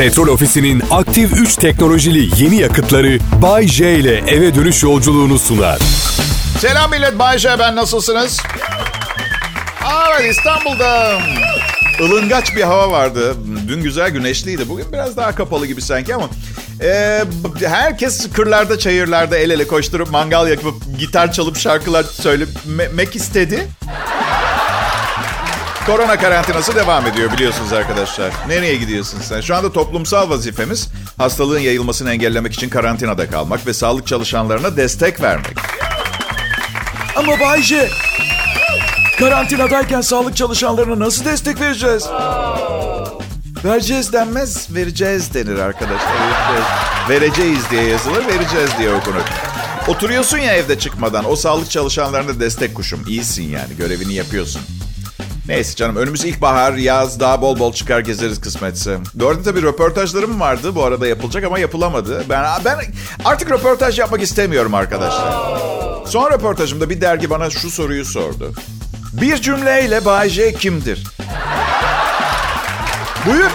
Petrol Ofisi'nin aktif 3 teknolojili yeni yakıtları Bay J ile eve dönüş yolculuğunu sunar. Selam millet, Bay J ben nasılsınız? Evet İstanbul'da ılıngaç bir hava vardı. Dün güzel güneşliydi. Bugün biraz daha kapalı gibi sanki ama... e, herkes kırlarda, çayırlarda el ele koşturup mangal yakıp gitar çalıp şarkılar söylemek istedi. Korona karantinası devam ediyor biliyorsunuz arkadaşlar. Nereye gidiyorsun sen? Şu anda toplumsal vazifemiz hastalığın yayılmasını engellemek için karantinada kalmak ve sağlık çalışanlarına destek vermek. Ama Bayce, karantinadayken sağlık çalışanlarına nasıl destek vereceğiz? Vereceğiz denmez, vereceğiz denir arkadaşlar. Vereceğiz, diye yazılır, vereceğiz diye okunur. Oturuyorsun ya evde çıkmadan, o sağlık çalışanlarına destek kuşum. İyisin yani, görevini yapıyorsun. Neyse canım önümüz ilkbahar, yaz daha bol bol çıkar gezeriz kısmetse. Arada tabii röportajlarım vardı bu arada yapılacak ama yapılamadı. Ben ben artık röportaj yapmak istemiyorum arkadaşlar. Son röportajımda bir dergi bana şu soruyu sordu. Bir cümleyle Bay J kimdir? Buyur.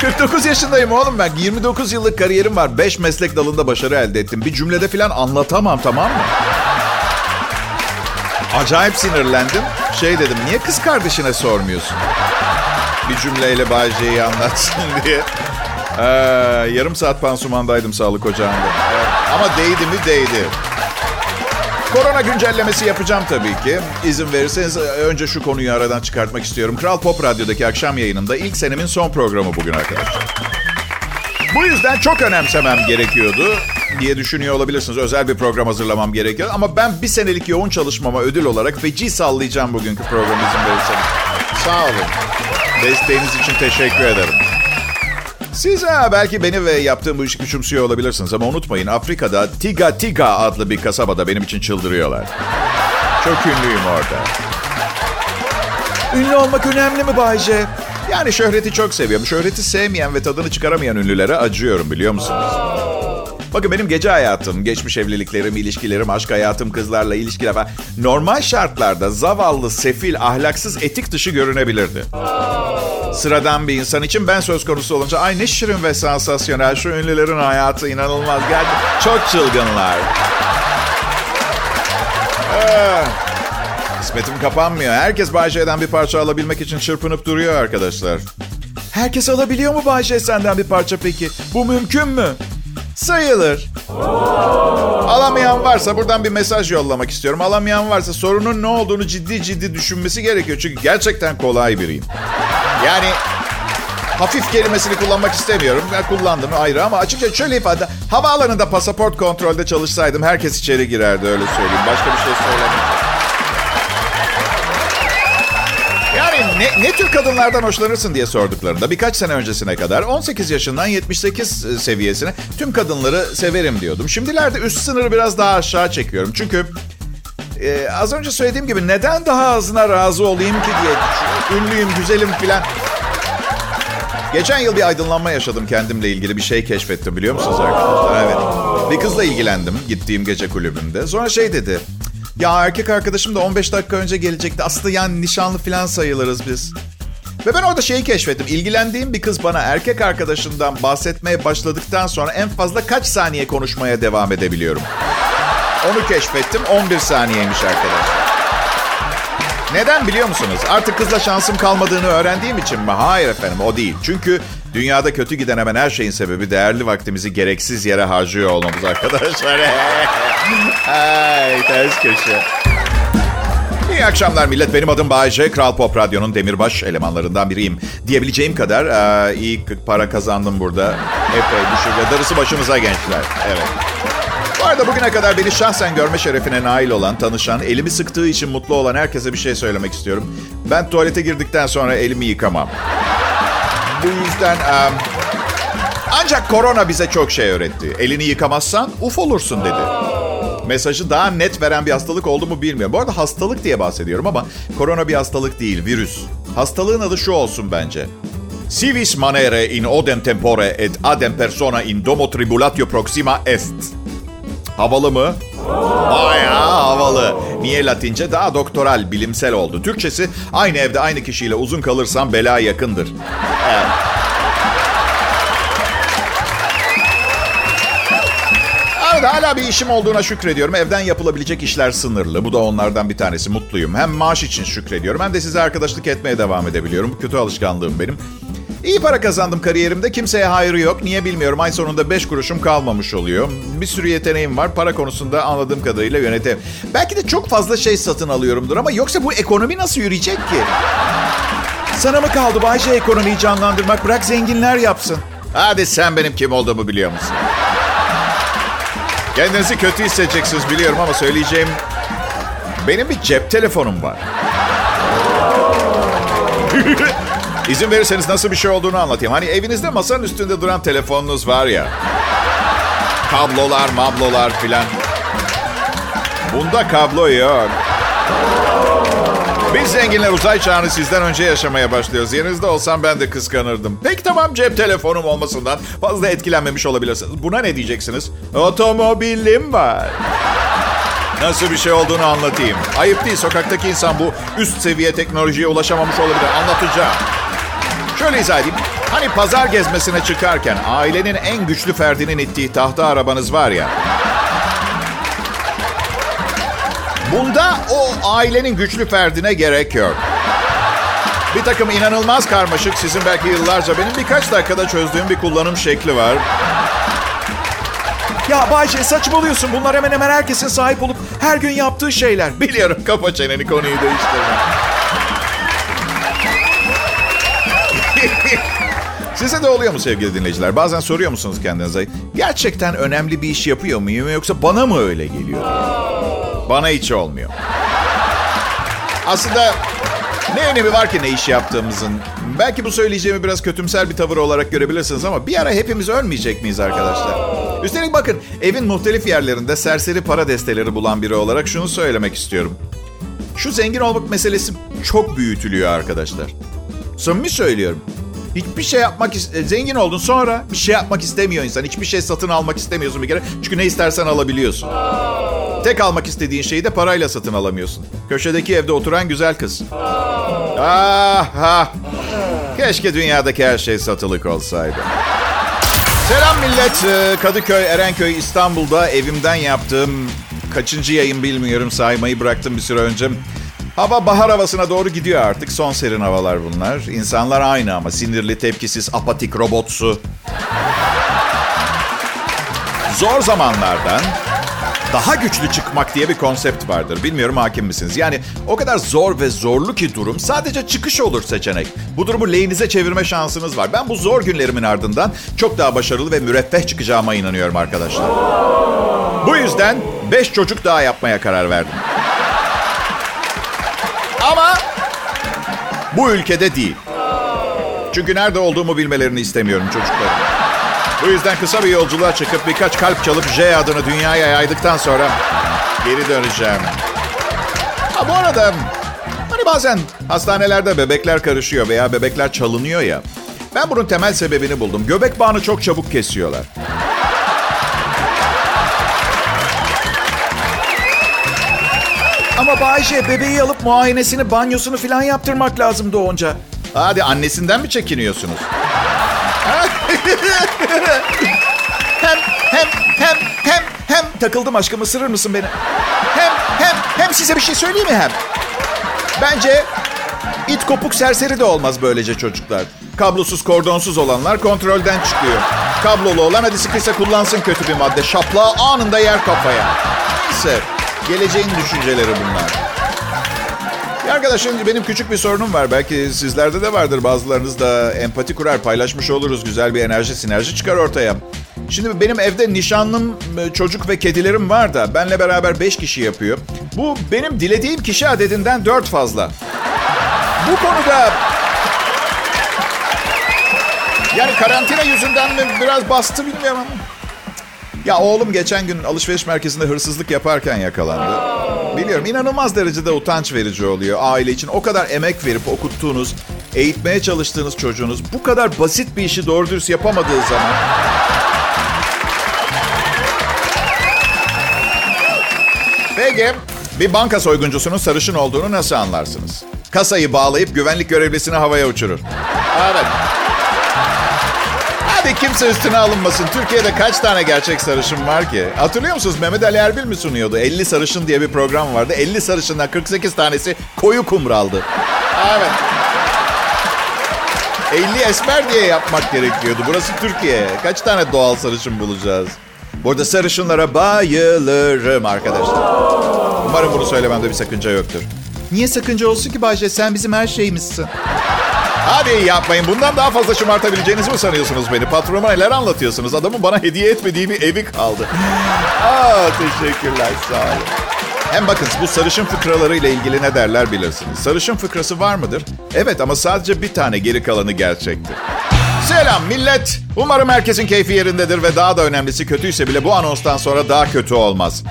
49 yaşındayım oğlum ben. 29 yıllık kariyerim var. 5 meslek dalında başarı elde ettim. Bir cümlede falan anlatamam tamam mı? Acayip sinirlendim. Şey dedim, niye kız kardeşine sormuyorsun? Bir cümleyle Bay J'yi anlatsın diye. Ee, yarım saat pansumandaydım sağlık ocağında. Ama değdi mi değdi. Korona güncellemesi yapacağım tabii ki. İzin verirseniz önce şu konuyu aradan çıkartmak istiyorum. Kral Pop Radyo'daki akşam yayınında ilk senemin son programı bugün arkadaşlar. Bu yüzden çok önemsemem gerekiyordu diye düşünüyor olabilirsiniz. Özel bir program hazırlamam gerekiyor. Ama ben bir senelik yoğun çalışmama ödül olarak feci sallayacağım bugünkü programı izin verirseniz. Sağ olun. Desteğiniz için teşekkür ederim. Siz ha, belki beni ve yaptığım bu işi küçümsüyor olabilirsiniz ama unutmayın Afrika'da Tiga Tiga adlı bir kasabada benim için çıldırıyorlar. Çok ünlüyüm orada. Ünlü olmak önemli mi Bayce? Yani şöhreti çok seviyorum. Şöhreti sevmeyen ve tadını çıkaramayan ünlülere acıyorum biliyor musunuz? Bakın benim gece hayatım, geçmiş evliliklerim, ilişkilerim, aşk hayatım, kızlarla ilişkiler falan... Normal şartlarda zavallı, sefil, ahlaksız, etik dışı görünebilirdi. Sıradan bir insan için ben söz konusu olunca... Ay ne şirin ve sansasyonel şu ünlülerin hayatı inanılmaz. Gerçekten çok çılgınlar. Ee, kısmetim kapanmıyor. Herkes Bayce'den bir parça alabilmek için çırpınıp duruyor arkadaşlar. Herkes alabiliyor mu Bayce senden bir parça peki? Bu mümkün mü? Sayılır. Alamayan varsa buradan bir mesaj yollamak istiyorum. Alamayan varsa sorunun ne olduğunu ciddi ciddi düşünmesi gerekiyor. Çünkü gerçekten kolay biriyim. Yani hafif kelimesini kullanmak istemiyorum. Ben kullandım ayrı ama açıkça şöyle ifade. Havaalanında pasaport kontrolde çalışsaydım herkes içeri girerdi öyle söyleyeyim. Başka bir şey söylemeyeceğim. Yani ne, ne tür kadınlardan hoşlanırsın diye sorduklarında birkaç sene öncesine kadar 18 yaşından 78 seviyesine tüm kadınları severim diyordum. Şimdilerde üst sınırı biraz daha aşağı çekiyorum. Çünkü e, az önce söylediğim gibi neden daha azına razı olayım ki diye. Ünlüyüm, güzelim filan. Geçen yıl bir aydınlanma yaşadım kendimle ilgili bir şey keşfettim biliyor musunuz arkadaşlar? Evet. Bir kızla ilgilendim gittiğim gece kulübünde. Sonra şey dedi. Ya erkek arkadaşım da 15 dakika önce gelecekti. Aslında yani nişanlı falan sayılırız biz. Ve ben orada şeyi keşfettim. İlgilendiğim bir kız bana erkek arkadaşından bahsetmeye başladıktan sonra en fazla kaç saniye konuşmaya devam edebiliyorum. Onu keşfettim. 11 saniyeymiş arkadaşlar. Neden biliyor musunuz? Artık kızla şansım kalmadığını öğrendiğim için mi? Hayır efendim o değil. Çünkü dünyada kötü giden hemen her şeyin sebebi değerli vaktimizi gereksiz yere harcıyor olmamız arkadaşlar. Ay ters köşe. İyi akşamlar millet. Benim adım Bayece. Kral Pop Radyo'nun demirbaş elemanlarından biriyim. Diyebileceğim kadar e, iyi para kazandım burada. Epey düşük. Darısı başımıza gençler. Evet. Bu arada bugüne kadar beni şahsen görme şerefine nail olan, tanışan, elimi sıktığı için mutlu olan herkese bir şey söylemek istiyorum. Ben tuvalete girdikten sonra elimi yıkamam. Bu yüzden... Um, ancak korona bize çok şey öğretti. Elini yıkamazsan uf olursun dedi. Mesajı daha net veren bir hastalık oldu mu bilmiyorum. Bu arada hastalık diye bahsediyorum ama korona bir hastalık değil, virüs. Hastalığın adı şu olsun bence. Civis manere in odem tempore et adem persona in domo tribulatio proxima est. Havalı mı? Bayağı havalı. Niye Latince? Daha doktoral, bilimsel oldu. Türkçesi aynı evde aynı kişiyle uzun kalırsan bela yakındır. Evet. Arada hala bir işim olduğuna şükrediyorum. Evden yapılabilecek işler sınırlı. Bu da onlardan bir tanesi. Mutluyum. Hem maaş için şükrediyorum hem de size arkadaşlık etmeye devam edebiliyorum. Bu kötü alışkanlığım benim. İyi para kazandım kariyerimde. Kimseye hayrı yok. Niye bilmiyorum. Ay sonunda 5 kuruşum kalmamış oluyor. Bir sürü yeteneğim var. Para konusunda anladığım kadarıyla yönetim. Belki de çok fazla şey satın alıyorumdur ama yoksa bu ekonomi nasıl yürüyecek ki? Sana mı kaldı Bayce ekonomiyi canlandırmak? Bırak zenginler yapsın. Hadi sen benim kim olduğumu biliyor musun? Kendinizi kötü hissedeceksiniz biliyorum ama söyleyeceğim... Benim bir cep telefonum var. İzin verirseniz nasıl bir şey olduğunu anlatayım. Hani evinizde masanın üstünde duran telefonunuz var ya. Kablolar, mablolar filan. Bunda kablo yok. Biz zenginler uzay çağını sizden önce yaşamaya başlıyoruz. Yerinizde olsam ben de kıskanırdım. Peki tamam cep telefonum olmasından fazla etkilenmemiş olabilirsiniz. Buna ne diyeceksiniz? Otomobilim var. Nasıl bir şey olduğunu anlatayım. Ayıp değil sokaktaki insan bu üst seviye teknolojiye ulaşamamış olabilir. Anlatacağım. Şöyle izah edeyim. Hani pazar gezmesine çıkarken ailenin en güçlü ferdinin ittiği tahta arabanız var ya. Bunda o ailenin güçlü ferdine gerek yok. Bir takım inanılmaz karmaşık, sizin belki yıllarca benim birkaç dakikada çözdüğüm bir kullanım şekli var. Ya Bayce saçmalıyorsun. Bunlar hemen hemen herkesin sahip olup her gün yaptığı şeyler. Biliyorum kapa çeneni konuyu değiştirme. Size de oluyor mu sevgili dinleyiciler? Bazen soruyor musunuz kendinize? Gerçekten önemli bir iş yapıyor muyum yoksa bana mı öyle geliyor? Bana hiç olmuyor. Aslında ne önemi var ki ne iş yaptığımızın? Belki bu söyleyeceğimi biraz kötümser bir tavır olarak görebilirsiniz ama bir ara hepimiz ölmeyecek miyiz arkadaşlar? Üstelik bakın evin muhtelif yerlerinde serseri para desteleri bulan biri olarak şunu söylemek istiyorum. Şu zengin olmak meselesi çok büyütülüyor arkadaşlar. Samimi söylüyorum. Hiçbir şey yapmak is- zengin oldun sonra bir şey yapmak istemiyor insan. Hiçbir şey satın almak istemiyorsun bir kere. Çünkü ne istersen alabiliyorsun. Tek almak istediğin şeyi de parayla satın alamıyorsun. Köşedeki evde oturan güzel kız. Ah, ah. Keşke dünyadaki her şey satılık olsaydı. Selam millet. Ee, Kadıköy, Erenköy, İstanbul'da evimden yaptığım kaçıncı yayın bilmiyorum saymayı bıraktım bir süre önce. Hava bahar havasına doğru gidiyor artık. Son serin havalar bunlar. İnsanlar aynı ama sinirli, tepkisiz, apatik, robotsu. Zor zamanlardan daha güçlü çıkmak diye bir konsept vardır. Bilmiyorum hakim misiniz? Yani o kadar zor ve zorlu ki durum sadece çıkış olur seçenek. Bu durumu lehinize çevirme şansınız var. Ben bu zor günlerimin ardından çok daha başarılı ve müreffeh çıkacağıma inanıyorum arkadaşlar. Bu yüzden 5 çocuk daha yapmaya karar verdim. Bu ülkede değil. Çünkü nerede olduğumu bilmelerini istemiyorum çocuklarım. Bu yüzden kısa bir yolculuğa çıkıp birkaç kalp çalıp J adını dünyaya yaydıktan sonra geri döneceğim. Ha bu arada hani bazen hastanelerde bebekler karışıyor veya bebekler çalınıyor ya. Ben bunun temel sebebini buldum. Göbek bağını çok çabuk kesiyorlar. Ama Bayce bebeği alıp muayenesini, banyosunu falan yaptırmak lazım doğunca. Hadi annesinden mi çekiniyorsunuz? Hem hem hem hem hem takıldım aşkım ısırır mısın beni? Hem hem hem size bir şey söyleyeyim mi hem? Bence it kopuk serseri de olmaz böylece çocuklar. Kablosuz kordonsuz olanlar kontrolden çıkıyor. Kablolu olan hadi sıkıysa kullansın kötü bir madde. Şaplağı anında yer kafaya. Neyse geleceğin düşünceleri bunlar. Ya arkadaşım benim küçük bir sorunum var. Belki sizlerde de vardır. Bazılarınız da empati kurar, paylaşmış oluruz. Güzel bir enerji, sinerji çıkar ortaya. Şimdi benim evde nişanlım, çocuk ve kedilerim var da benle beraber beş kişi yapıyor. Bu benim dilediğim kişi adedinden dört fazla. Bu konuda yani karantina yüzünden mi biraz bastı bilmiyorum ama. Ya oğlum geçen gün alışveriş merkezinde hırsızlık yaparken yakalandı. Biliyorum inanılmaz derecede utanç verici oluyor aile için. O kadar emek verip okuttuğunuz, eğitmeye çalıştığınız çocuğunuz bu kadar basit bir işi doğru dürüst yapamadığı zaman... Peki bir banka soyguncusunun sarışın olduğunu nasıl anlarsınız? Kasayı bağlayıp güvenlik görevlisini havaya uçurur. Evet. Hadi kimse üstüne alınmasın. Türkiye'de kaç tane gerçek sarışın var ki? Hatırlıyor musunuz? Mehmet Ali Erbil mi sunuyordu? 50 sarışın diye bir program vardı. 50 sarışından 48 tanesi koyu kumraldı. Evet. 50 esmer diye yapmak gerekiyordu. Burası Türkiye. Kaç tane doğal sarışın bulacağız? Burada sarışınlara bayılırım arkadaşlar. Umarım bunu söylememde bir sakınca yoktur. Niye sakınca olsun ki Bayce? Sen bizim her şeyimizsin. Hadi yapmayın. Bundan daha fazla şımartabileceğinizi mi sanıyorsunuz beni? Patronuma neler anlatıyorsunuz? Adamın bana hediye etmediği bir evi kaldı. Aa, teşekkürler. Sağ olun. Hem bakın bu sarışın fıkraları ile ilgili ne derler bilirsiniz. Sarışın fıkrası var mıdır? Evet ama sadece bir tane geri kalanı gerçektir. Selam millet. Umarım herkesin keyfi yerindedir ve daha da önemlisi kötüyse bile bu anonstan sonra daha kötü olmaz.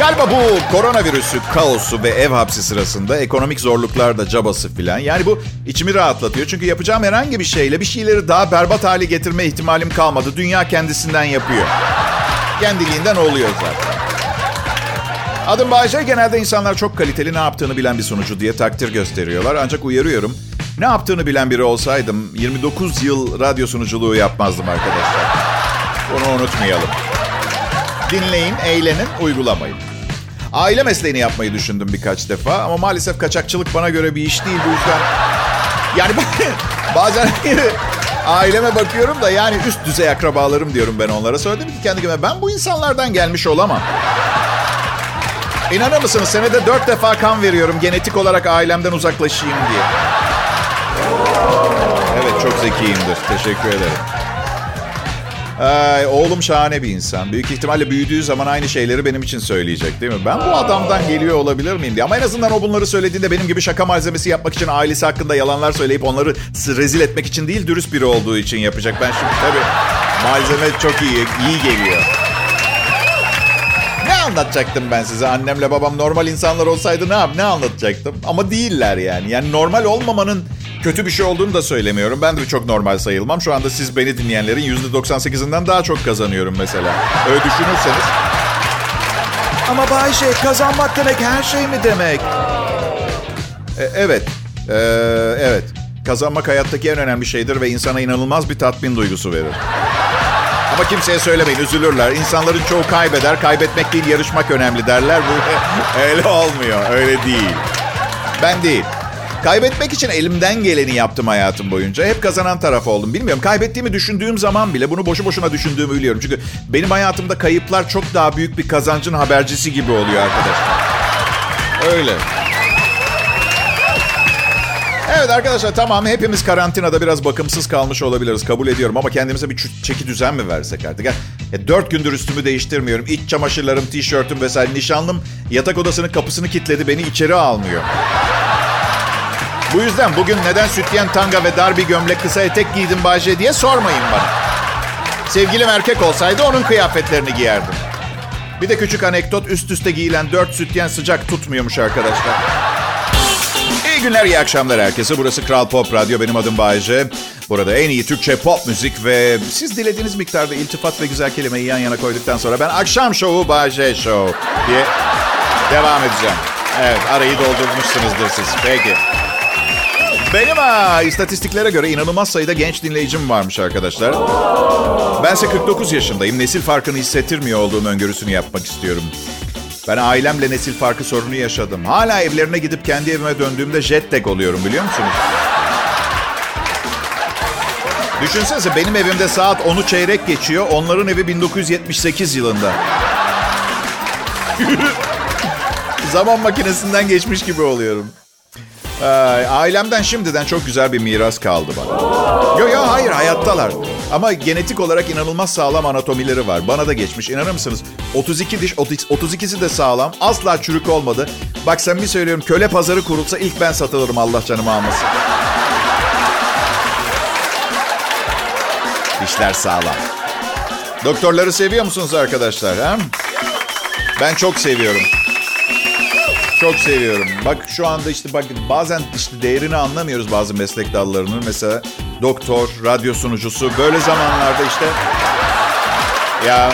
Galiba bu koronavirüsü, kaosu ve ev hapsi sırasında ekonomik zorluklar da cabası filan. Yani bu içimi rahatlatıyor. Çünkü yapacağım herhangi bir şeyle bir şeyleri daha berbat hale getirme ihtimalim kalmadı. Dünya kendisinden yapıyor. Kendiliğinden oluyor zaten. Adım Bayce. Genelde insanlar çok kaliteli ne yaptığını bilen bir sunucu diye takdir gösteriyorlar. Ancak uyarıyorum. Ne yaptığını bilen biri olsaydım 29 yıl radyo sunuculuğu yapmazdım arkadaşlar. Bunu unutmayalım. Dinleyin, eğlenin, uygulamayın. Aile mesleğini yapmayı düşündüm birkaç defa ama maalesef kaçakçılık bana göre bir iş değil bu yüzden. Yani bazen aileme bakıyorum da yani üst düzey akrabalarım diyorum ben onlara. Söyledim ki kendi kendime ben bu insanlardan gelmiş olamam. İnanır mısınız senede dört defa kan veriyorum genetik olarak ailemden uzaklaşayım diye. Evet çok zekiyimdir. Teşekkür ederim. Ay, oğlum şahane bir insan. Büyük ihtimalle büyüdüğü zaman aynı şeyleri benim için söyleyecek değil mi? Ben bu adamdan geliyor olabilir miyim diye. Ama en azından o bunları söylediğinde benim gibi şaka malzemesi yapmak için ailesi hakkında yalanlar söyleyip onları rezil etmek için değil dürüst biri olduğu için yapacak. Ben şimdi tabii malzeme çok iyi, iyi geliyor. Ne anlatacaktım ben size? Annemle babam normal insanlar olsaydı ne yap ne anlatacaktım? Ama değiller yani. Yani normal olmamanın kötü bir şey olduğunu da söylemiyorum. Ben de çok normal sayılmam. Şu anda siz beni dinleyenlerin %98'inden daha çok kazanıyorum mesela. Öyle düşünürseniz. Ama Bayşe kazanmak demek her şey mi demek? E, evet. E, evet. Kazanmak hayattaki en önemli şeydir ve insana inanılmaz bir tatmin duygusu verir. Ama kimseye söylemeyin üzülürler. İnsanların çoğu kaybeder. Kaybetmek değil yarışmak önemli derler. Bu öyle olmuyor. Öyle değil. Ben değil. Kaybetmek için elimden geleni yaptım hayatım boyunca. Hep kazanan taraf oldum. Bilmiyorum kaybettiğimi düşündüğüm zaman bile bunu boşu boşuna düşündüğümü biliyorum. Çünkü benim hayatımda kayıplar çok daha büyük bir kazancın habercisi gibi oluyor arkadaşlar. Öyle. Evet arkadaşlar tamam hepimiz karantinada biraz bakımsız kalmış olabiliriz kabul ediyorum ama kendimize bir çeki düzen mi versek artık? Ya, ya dört gündür üstümü değiştirmiyorum. İç çamaşırlarım, tişörtüm vesaire. Nişanlım yatak odasının kapısını kilitledi beni içeri almıyor. Bu yüzden bugün neden sütyen tanga ve dar bir gömlek kısa etek giydim Bahçe diye sormayın bana. Sevgilim erkek olsaydı onun kıyafetlerini giyerdim. Bir de küçük anekdot üst üste giyilen dört sütyen sıcak tutmuyormuş arkadaşlar. İyi günler, iyi akşamlar herkese. Burası Kral Pop Radyo. Benim adım Bayece. Burada en iyi Türkçe pop müzik ve siz dilediğiniz miktarda iltifat ve güzel kelimeyi yan yana koyduktan sonra ben akşam şovu Bayece Show diye devam edeceğim. Evet, arayı doldurmuşsunuzdur siz. Peki. Benim ha, istatistiklere göre inanılmaz sayıda genç dinleyicim varmış arkadaşlar. Bense 49 yaşındayım. Nesil farkını hissettirmiyor olduğum öngörüsünü yapmak istiyorum. Ben ailemle nesil farkı sorunu yaşadım. Hala evlerine gidip kendi evime döndüğümde jet tek oluyorum biliyor musunuz? Düşünsenize benim evimde saat 10'u çeyrek geçiyor. Onların evi 1978 yılında. Zaman makinesinden geçmiş gibi oluyorum. Ailemden şimdiden çok güzel bir miras kaldı bana. Yo yo hayır hayattalar. Ama genetik olarak inanılmaz sağlam anatomileri var. Bana da geçmiş. İnanır mısınız? 32 diş, 32'si de sağlam. Asla çürük olmadı. Bak sen bir söylüyorum köle pazarı kurulsa ilk ben satılırım Allah canımı almasın. Dişler sağlam. Doktorları seviyor musunuz arkadaşlar? Ha? Ben çok seviyorum. Çok seviyorum. Bak şu anda işte bak bazen işte değerini anlamıyoruz bazı meslek dallarının. Mesela doktor, radyo sunucusu böyle zamanlarda işte ya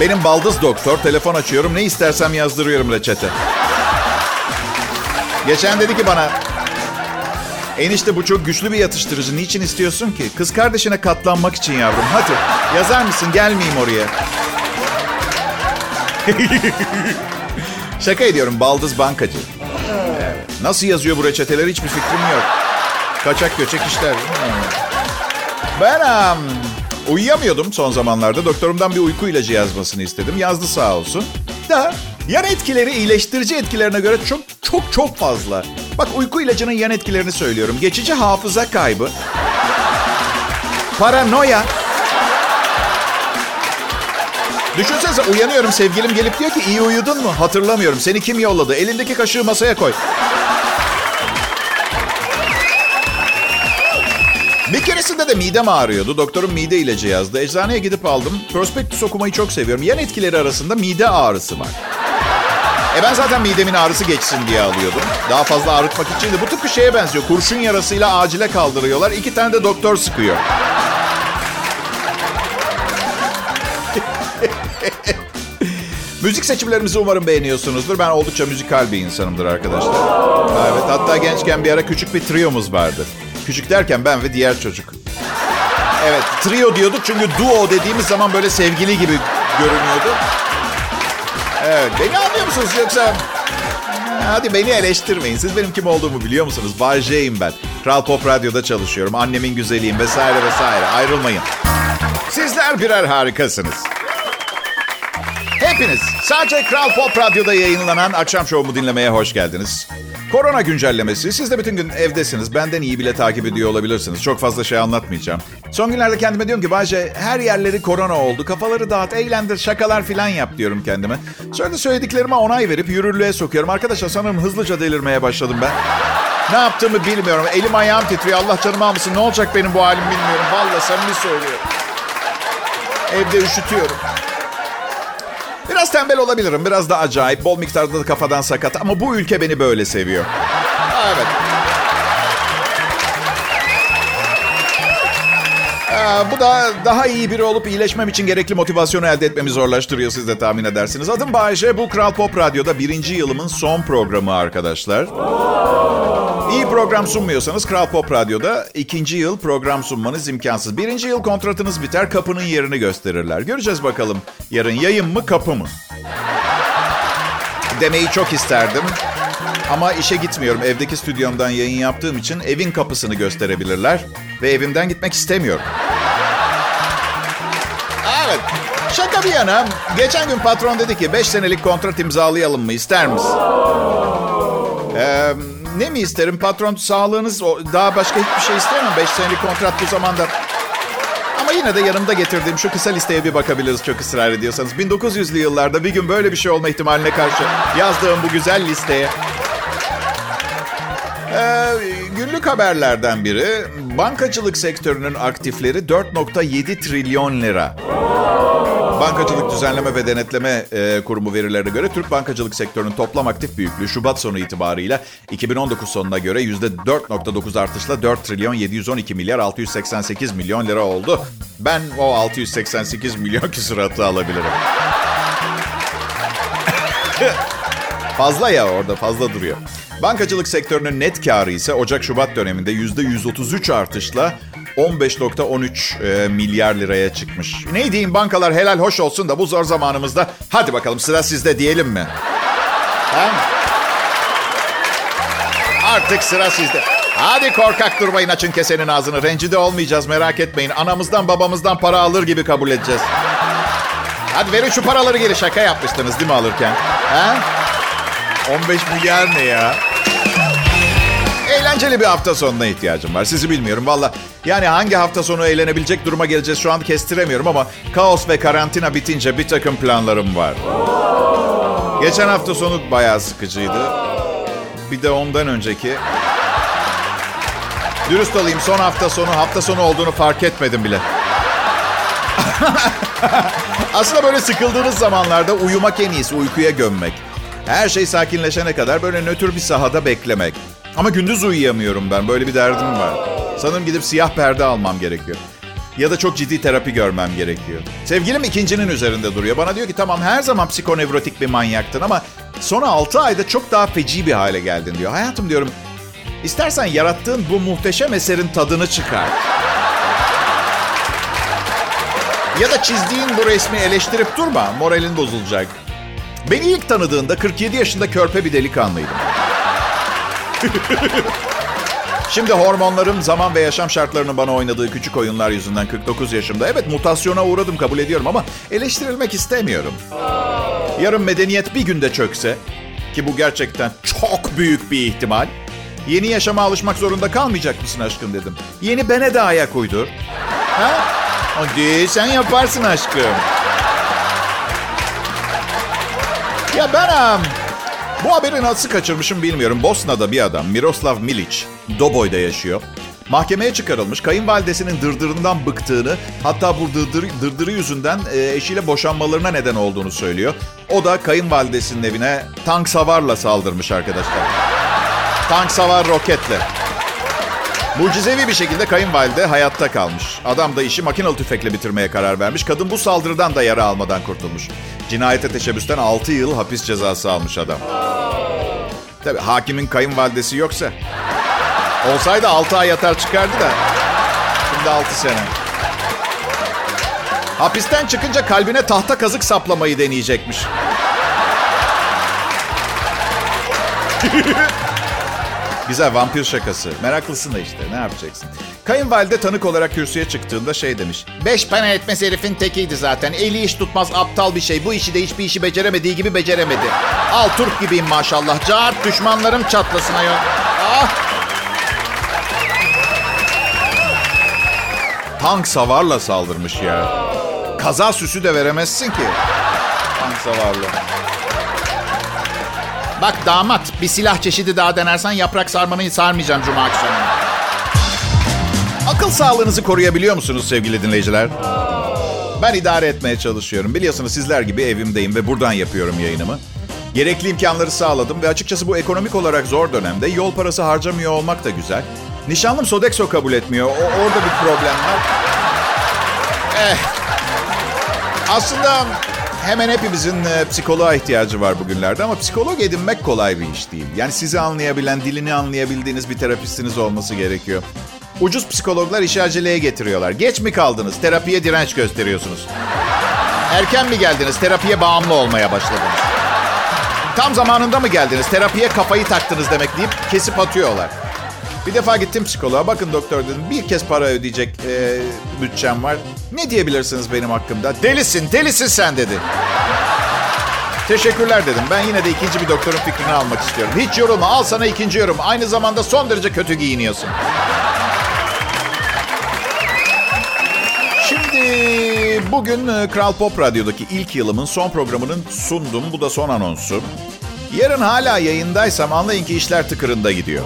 benim baldız doktor telefon açıyorum ne istersem yazdırıyorum reçete. Geçen dedi ki bana Enişte bu çok güçlü bir yatıştırıcı. Niçin istiyorsun ki? Kız kardeşine katlanmak için yavrum. Hadi yazar mısın? Gelmeyeyim oraya. Şaka ediyorum. Baldız bankacı. Nasıl yazıyor bu reçeteleri hiçbir fikrim yok. Kaçak göçek işler. Ben um, uyuyamıyordum son zamanlarda. Doktorumdan bir uyku ilacı yazmasını istedim. Yazdı sağ olsun. Da yan etkileri iyileştirici etkilerine göre çok çok çok fazla. Bak uyku ilacının yan etkilerini söylüyorum. Geçici hafıza kaybı. Paranoya. Düşünsenize uyanıyorum sevgilim gelip diyor ki iyi uyudun mu? Hatırlamıyorum. Seni kim yolladı? Elindeki kaşığı masaya koy. Bir keresinde de midem ağrıyordu. Doktorum mide ilacı yazdı. Eczaneye gidip aldım. Prospektüs okumayı çok seviyorum. Yan etkileri arasında mide ağrısı var. E ben zaten midemin ağrısı geçsin diye alıyordum. Daha fazla ağrıtmak için de bu tıpkı şeye benziyor. Kurşun yarasıyla acile kaldırıyorlar. İki tane de doktor sıkıyor. Müzik seçimlerimizi umarım beğeniyorsunuzdur. Ben oldukça müzikal bir insanımdır arkadaşlar. Evet, hatta gençken bir ara küçük bir triyomuz vardı. Küçük derken ben ve diğer çocuk. Evet, trio diyorduk çünkü duo dediğimiz zaman böyle sevgili gibi görünüyordu. Evet, beni anlıyor musunuz yoksa... Hadi beni eleştirmeyin. Siz benim kim olduğumu biliyor musunuz? Bay ben. Kral Pop Radyo'da çalışıyorum. Annemin güzeliyim vesaire vesaire. Ayrılmayın. Sizler birer harikasınız. Hepiniz sadece Kral Pop Radyo'da yayınlanan akşam şovumu dinlemeye hoş geldiniz. Korona güncellemesi. Siz de bütün gün evdesiniz. Benden iyi bile takip ediyor olabilirsiniz. Çok fazla şey anlatmayacağım. Son günlerde kendime diyorum ki Bayce her yerleri korona oldu. Kafaları dağıt, eğlendir, şakalar filan yap diyorum kendime. Sonra da söylediklerime onay verip yürürlüğe sokuyorum. Arkadaşlar sanırım hızlıca delirmeye başladım ben. Ne yaptığımı bilmiyorum. Elim ayağım titriyor. Allah canımı almasın. Ne olacak benim bu halim bilmiyorum. Vallahi samimi söylüyorum. Evde üşütüyorum. Biraz tembel olabilirim, biraz da acayip, bol miktarda da kafadan sakat ama bu ülke beni böyle seviyor. Evet. Ee, bu da daha iyi biri olup iyileşmem için gerekli motivasyonu elde etmemi zorlaştırıyor siz de tahmin edersiniz. Adım Bayece, bu Kral Pop Radyo'da birinci yılımın son programı arkadaşlar. İyi program sunmuyorsanız Kral Pop Radyo'da ikinci yıl program sunmanız imkansız. Birinci yıl kontratınız biter, kapının yerini gösterirler. Göreceğiz bakalım yarın yayın mı kapı mı? Demeyi çok isterdim. Ama işe gitmiyorum. Evdeki stüdyomdan yayın yaptığım için evin kapısını gösterebilirler. Ve evimden gitmek istemiyorum. Evet. Şaka bir yana. Geçen gün patron dedi ki 5 senelik kontrat imzalayalım mı ister misin? Eee ne mi isterim? Patron sağlığınız daha başka hiçbir şey istemem. 5 senelik kontrat bu zamanda. Ama yine de yanımda getirdiğim şu kısa listeye bir bakabiliriz çok ısrar ediyorsanız. 1900'lü yıllarda bir gün böyle bir şey olma ihtimaline karşı yazdığım bu güzel listeye. Ee, günlük haberlerden biri bankacılık sektörünün aktifleri 4.7 trilyon lira. Bankacılık Düzenleme ve Denetleme e, Kurumu verilerine göre Türk bankacılık sektörünün toplam aktif büyüklüğü Şubat sonu itibarıyla 2019 sonuna göre %4.9 artışla 4 trilyon 712 milyar 688 milyon lira oldu. Ben o 688 milyon küsuratı alabilirim. fazla ya orada fazla duruyor. Bankacılık sektörünün net karı ise Ocak-Şubat döneminde %133 artışla 15.13 e, milyar liraya çıkmış. Ne diyeyim bankalar helal hoş olsun da bu zor zamanımızda hadi bakalım sıra sizde diyelim mi? Ha? Artık sıra sizde. Hadi korkak durmayın açın kesenin ağzını. Rencide olmayacağız merak etmeyin. Anamızdan babamızdan para alır gibi kabul edeceğiz. Hadi verin şu paraları geri şaka yapmıştınız değil mi alırken? Ha? 15 milyar ne ya? Eğlenceli bir hafta sonuna ihtiyacım var. Sizi bilmiyorum valla. Yani hangi hafta sonu eğlenebilecek duruma geleceğiz şu an kestiremiyorum ama kaos ve karantina bitince bir takım planlarım var. Geçen hafta sonu bayağı sıkıcıydı. Bir de ondan önceki. Dürüst olayım son hafta sonu hafta sonu olduğunu fark etmedim bile. Aslında böyle sıkıldığınız zamanlarda uyumak en iyisi uykuya gömmek. Her şey sakinleşene kadar böyle nötr bir sahada beklemek. Ama gündüz uyuyamıyorum ben. Böyle bir derdim var. Sanırım gidip siyah perde almam gerekiyor. Ya da çok ciddi terapi görmem gerekiyor. Sevgilim ikincinin üzerinde duruyor. Bana diyor ki tamam her zaman psikonevrotik bir manyaktın ama son 6 ayda çok daha feci bir hale geldin diyor. Hayatım diyorum İstersen yarattığın bu muhteşem eserin tadını çıkar. Ya da çizdiğin bu resmi eleştirip durma. Moralin bozulacak. Beni ilk tanıdığında 47 yaşında körpe bir delikanlıydım. Şimdi hormonlarım, zaman ve yaşam şartlarının bana oynadığı küçük oyunlar yüzünden 49 yaşımda. Evet mutasyona uğradım kabul ediyorum ama eleştirilmek istemiyorum. Yarın medeniyet bir günde çökse ki bu gerçekten çok büyük bir ihtimal. Yeni yaşama alışmak zorunda kalmayacak mısın aşkım dedim. Yeni bene de ayak uydur. Ha? Hadi sen yaparsın aşkım. Ya ben um, bu haberi nasıl kaçırmışım bilmiyorum. Bosna'da bir adam Miroslav Milic, Doboy'da yaşıyor. Mahkemeye çıkarılmış. Kayınvalidesinin dırdırından bıktığını, hatta bu dırdır, dırdırı yüzünden e, eşiyle boşanmalarına neden olduğunu söylüyor. O da kayınvalidesinin evine tank savarla saldırmış arkadaşlar. Tank savar roketle. Mucizevi bir şekilde kayınvalide hayatta kalmış. Adam da işi makinalı tüfekle bitirmeye karar vermiş. Kadın bu saldırıdan da yara almadan kurtulmuş. Cinayete teşebbüsten 6 yıl hapis cezası almış adam. Tabii hakimin kayınvalidesi yoksa. Olsaydı 6 ay yatar çıkardı da. Şimdi 6 sene. Hapisten çıkınca kalbine tahta kazık saplamayı deneyecekmiş. Güzel vampir şakası. Meraklısın da işte ne yapacaksın? Kayınvalide tanık olarak kürsüye çıktığında şey demiş. Beş para etmez herifin tekiydi zaten. Eli iş tutmaz aptal bir şey. Bu işi de hiçbir işi beceremediği gibi beceremedi. Al Turp gibiyim maşallah. Cart düşmanlarım çatlasın ayol. Ah! Tank savarla saldırmış ya. Kaza süsü de veremezsin ki. Tank savarla. Bak damat bir silah çeşidi daha denersen yaprak sarmanı sarmayacağım cuma akşamı. Akıl sağlığınızı koruyabiliyor musunuz sevgili dinleyiciler? Ben idare etmeye çalışıyorum. Biliyorsunuz sizler gibi evimdeyim ve buradan yapıyorum yayınımı. Gerekli imkanları sağladım ve açıkçası bu ekonomik olarak zor dönemde yol parası harcamıyor olmak da güzel. Nişanlım Sodexo kabul etmiyor. O, orada bir problem var. Eh. Aslında hemen hepimizin e, psikoloğa ihtiyacı var bugünlerde ama psikolog edinmek kolay bir iş değil. Yani sizi anlayabilen, dilini anlayabildiğiniz bir terapistiniz olması gerekiyor. Ucuz psikologlar işi aceleye getiriyorlar. Geç mi kaldınız? Terapiye direnç gösteriyorsunuz. Erken mi geldiniz? Terapiye bağımlı olmaya başladınız. Tam zamanında mı geldiniz? Terapiye kafayı taktınız demek deyip kesip atıyorlar. Bir defa gittim psikoloğa. Bakın doktor dedim bir kez para ödeyecek e, bütçem var. Ne diyebilirsiniz benim hakkımda? Delisin, delisin sen dedi. Teşekkürler dedim. Ben yine de ikinci bir doktorun fikrini almak istiyorum. Hiç yorulma. Al sana ikinci yorum. Aynı zamanda son derece kötü giyiniyorsun. Bugün e, Kral Pop Radyo'daki ilk yılımın son programının sundum. Bu da son anonsu. Yarın hala yayındaysam anlayın ki işler tıkırında gidiyor.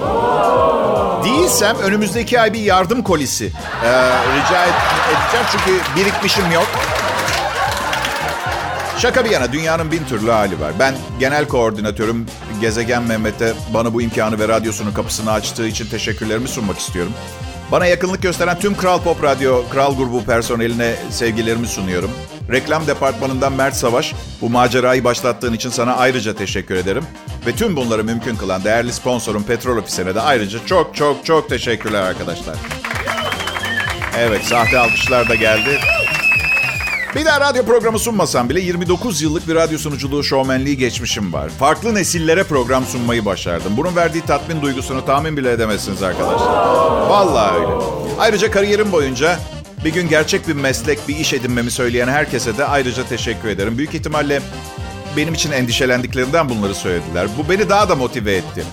Değilsem önümüzdeki ay bir yardım kolisi ee, rica edeceğim çünkü birikmişim yok. Şaka bir yana dünyanın bin türlü hali var. Ben genel koordinatörüm Gezegen Mehmet'e bana bu imkanı ve radyosunun kapısını açtığı için teşekkürlerimi sunmak istiyorum. Bana yakınlık gösteren tüm Kral Pop Radyo, Kral Grubu personeline sevgilerimi sunuyorum. Reklam departmanından Mert Savaş, bu macerayı başlattığın için sana ayrıca teşekkür ederim. Ve tüm bunları mümkün kılan değerli sponsorum Petrol Ofisi'ne de ayrıca çok çok çok teşekkürler arkadaşlar. Evet, sahte alkışlar da geldi. Bir daha radyo programı sunmasam bile 29 yıllık bir radyo sunuculuğu şovmenliği geçmişim var. Farklı nesillere program sunmayı başardım. Bunun verdiği tatmin duygusunu tahmin bile edemezsiniz arkadaşlar. Vallahi öyle. Ayrıca kariyerim boyunca bir gün gerçek bir meslek, bir iş edinmemi söyleyen herkese de ayrıca teşekkür ederim. Büyük ihtimalle benim için endişelendiklerinden bunları söylediler. Bu beni daha da motive etti.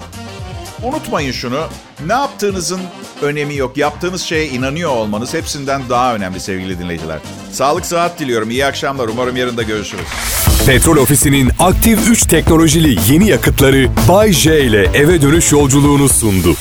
Unutmayın şunu. Ne yaptığınızın önemi yok. Yaptığınız şeye inanıyor olmanız hepsinden daha önemli sevgili dinleyiciler. Sağlık sıhhat diliyorum. İyi akşamlar. Umarım yarın da görüşürüz. Petrol Ofisi'nin aktif 3 teknolojili yeni yakıtları Bay J ile eve dönüş yolculuğunu sundu.